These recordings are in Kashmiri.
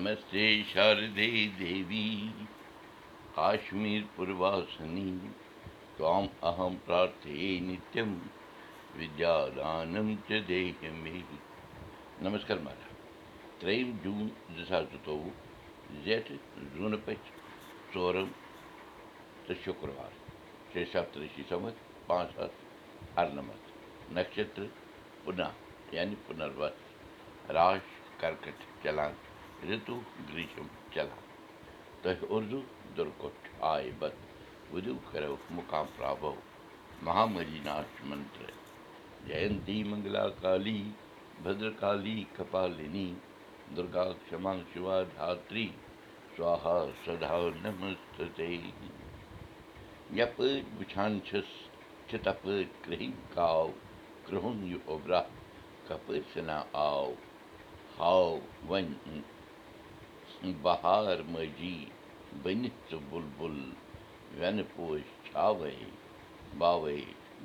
नमस्ते शारदे देवी। काश्मीरपूर्वासिनी त्वाम् अहं प्रार्थये नित्यं विद्यादानं च देह मे नमस्कार महाराज त्रयीस जून दिसाचतो जेठ जूनपच चोरम तर शुक्रवार छः सप्तऋषि समत पाँच सात अर्नमत नक्षत्र पुनः यानी पुनर्वत राश कर्कट चलांक چَلان رِتوٗ گرٛیٖشم چلان تۄہہِ اُردو دُرکوٚٹ آے بد وُدِو کَرو مُقام پرٛابو مہاملی ناش منتر جینتی منٛگلا کالی بدرکالی کپالِنی دُرگا کما شِوا دھتری سوہا سدا نمست یَپٲرۍ وٕچھان چھُس چھِ تَپٲرۍ کرٛہِنۍ کاو کرٛہُن یہِ بہار مٲجی بٔنِتھ ژٕ بُلبُل وٮ۪نہٕ پوش چھاوَے باوَے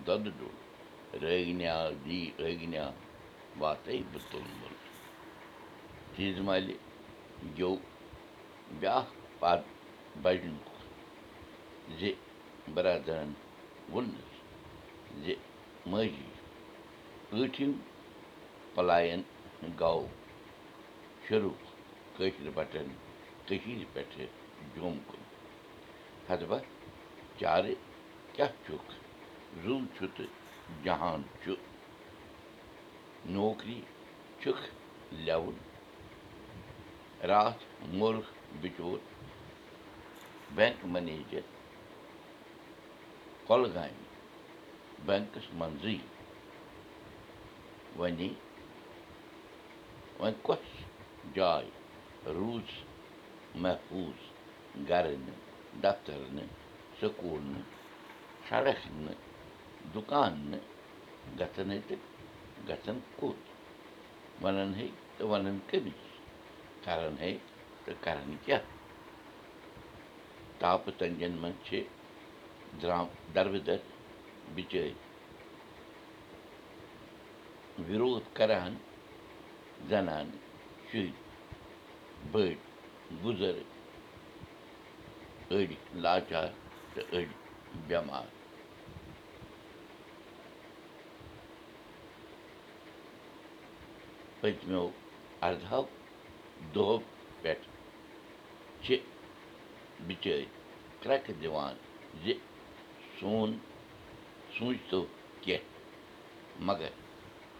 دۄدٕ رٲگنیا دی ٲگنیا واتے بہٕ چیٖز مالہِ گیوٚو بیٛاکھ پَتہٕ بَجنُک زِ بَرادَرَن ووٚننَس زِ ماجی ٲٹھِم پَلایَن گوٚو شروٗع کٲشِر بَٹَن کٔشیٖرِ پٮ۪ٹھٕ جوٚم ہَتبہ چارٕ کیٛاہ چھُکھ زوٗ چھُ تہٕ جہان چھُ نوکری چھُکھ لٮ۪وُن راتھ موٚرُکھ بِچور بٮ۪نٛک مَنیجَر کۄلگامہِ بٮ۪نٛکَس منٛزٕے وَنے وۄنۍ کۄس روٗز محفوٗظ گَرٕ نہٕ دفتر نہٕ سکوٗل نہٕ سڑک نہٕ دُکان نہٕ گژھن ہے تہٕ گژھن کوٚت وَنان ہے تہٕ وَنان کٔمِس کَران ہے تہٕ کَران کیٛاہ تاپہٕ تنجَن منٛز چھِ بٔڑۍ بُزرٕگ أڑۍ لاچار تہٕ أڑۍ بٮ۪مار پٔتمیو اَرداہو دۄہو پٮ۪ٹھ چھِ بِچٲرۍ کرٛٮ۪کہٕ دِوان زِ سون سوٗنٛچتو کیٚنٛہہ مگر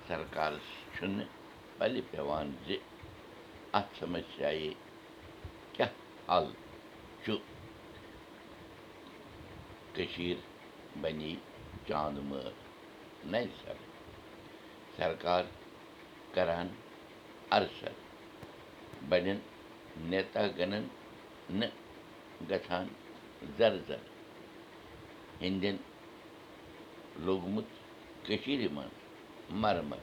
سرکارَس چھُنہٕ پَلہِ پٮ۪وان زِ اَتھ سمسیاے کیٛاہ حل چھُ کٔشیٖر بَنے چاند مٲر نَیہِ سَر سرکار کَران اَرسَر بَڑٮ۪ن نیتا گَنَن نہٕ گژھان زَرٕ زَرٕ ہِنٛدٮ۪ن لوٚگمُت کٔشیٖرِ منٛز مَرمر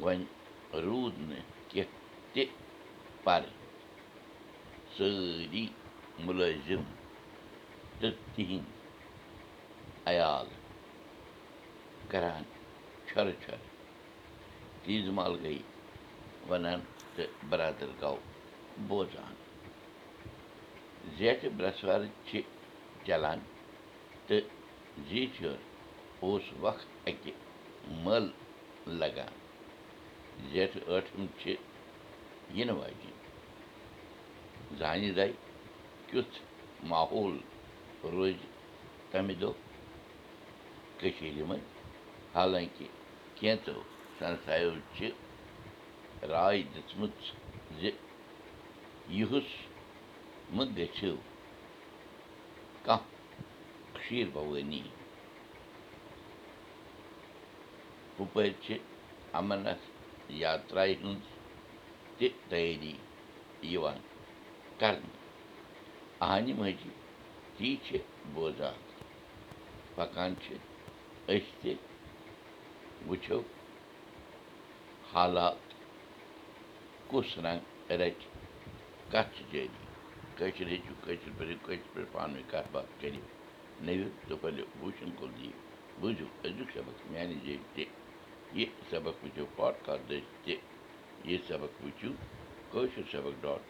وۄنۍ روٗد نہٕ تہِ پَرٕ سٲری مُلٲزِم تہٕ تِہِنٛدۍ عیال کَران چھۄرٕ چھۄرٕ تیٖژ مال گٔے وَنان تہٕ بَرادَر گوٚو بوزان زیٹھٕ برٛٮ۪سوارِ چھِ چَلان تہٕ زیچھر اوس وق اَکہِ مٲلہٕ لَگان زیٹھٕ ٲٹھِم چھِ یِنہٕ واجٮ۪ن زانہِ دۄہ کیُتھ ماحول روزِ تَمہِ دۄہ کٔشیٖرِ منٛز حالانٛکہِ کینٛژو سَنسایو چھِ راے دِژمٕژ زِ یِہُس مہٕ گٔژھِو کانٛہہ کٔشیٖر بھوٲنی ہُپٲرۍ چھِ اَمرناتھ یاترٛایہِ ہٕنٛز تہِ تیٲری یِوان کَرنہٕ اَہنہِ ماجہِ تی چھِ بوزان پَکان چھِ أسۍ تہِ وٕچھو حالات کُس رنٛگ رَچہِ کَتھ چھِ جٲری کٲشِر ہیٚچھِو کٲشِر پٲٹھۍ کٲشِر پٲٹھۍ پانہٕ ؤنۍ کَتھ باتھ بوٗشَن کُل دِیِو بوٗزِو أزیُک سبق میٛانہِ جٲبۍ تہِ یہِ سبق وٕچھِو پاڈکاسٹ تہِ یہِ سبق وٕچھِو کٲشِر سبق ڈاٹ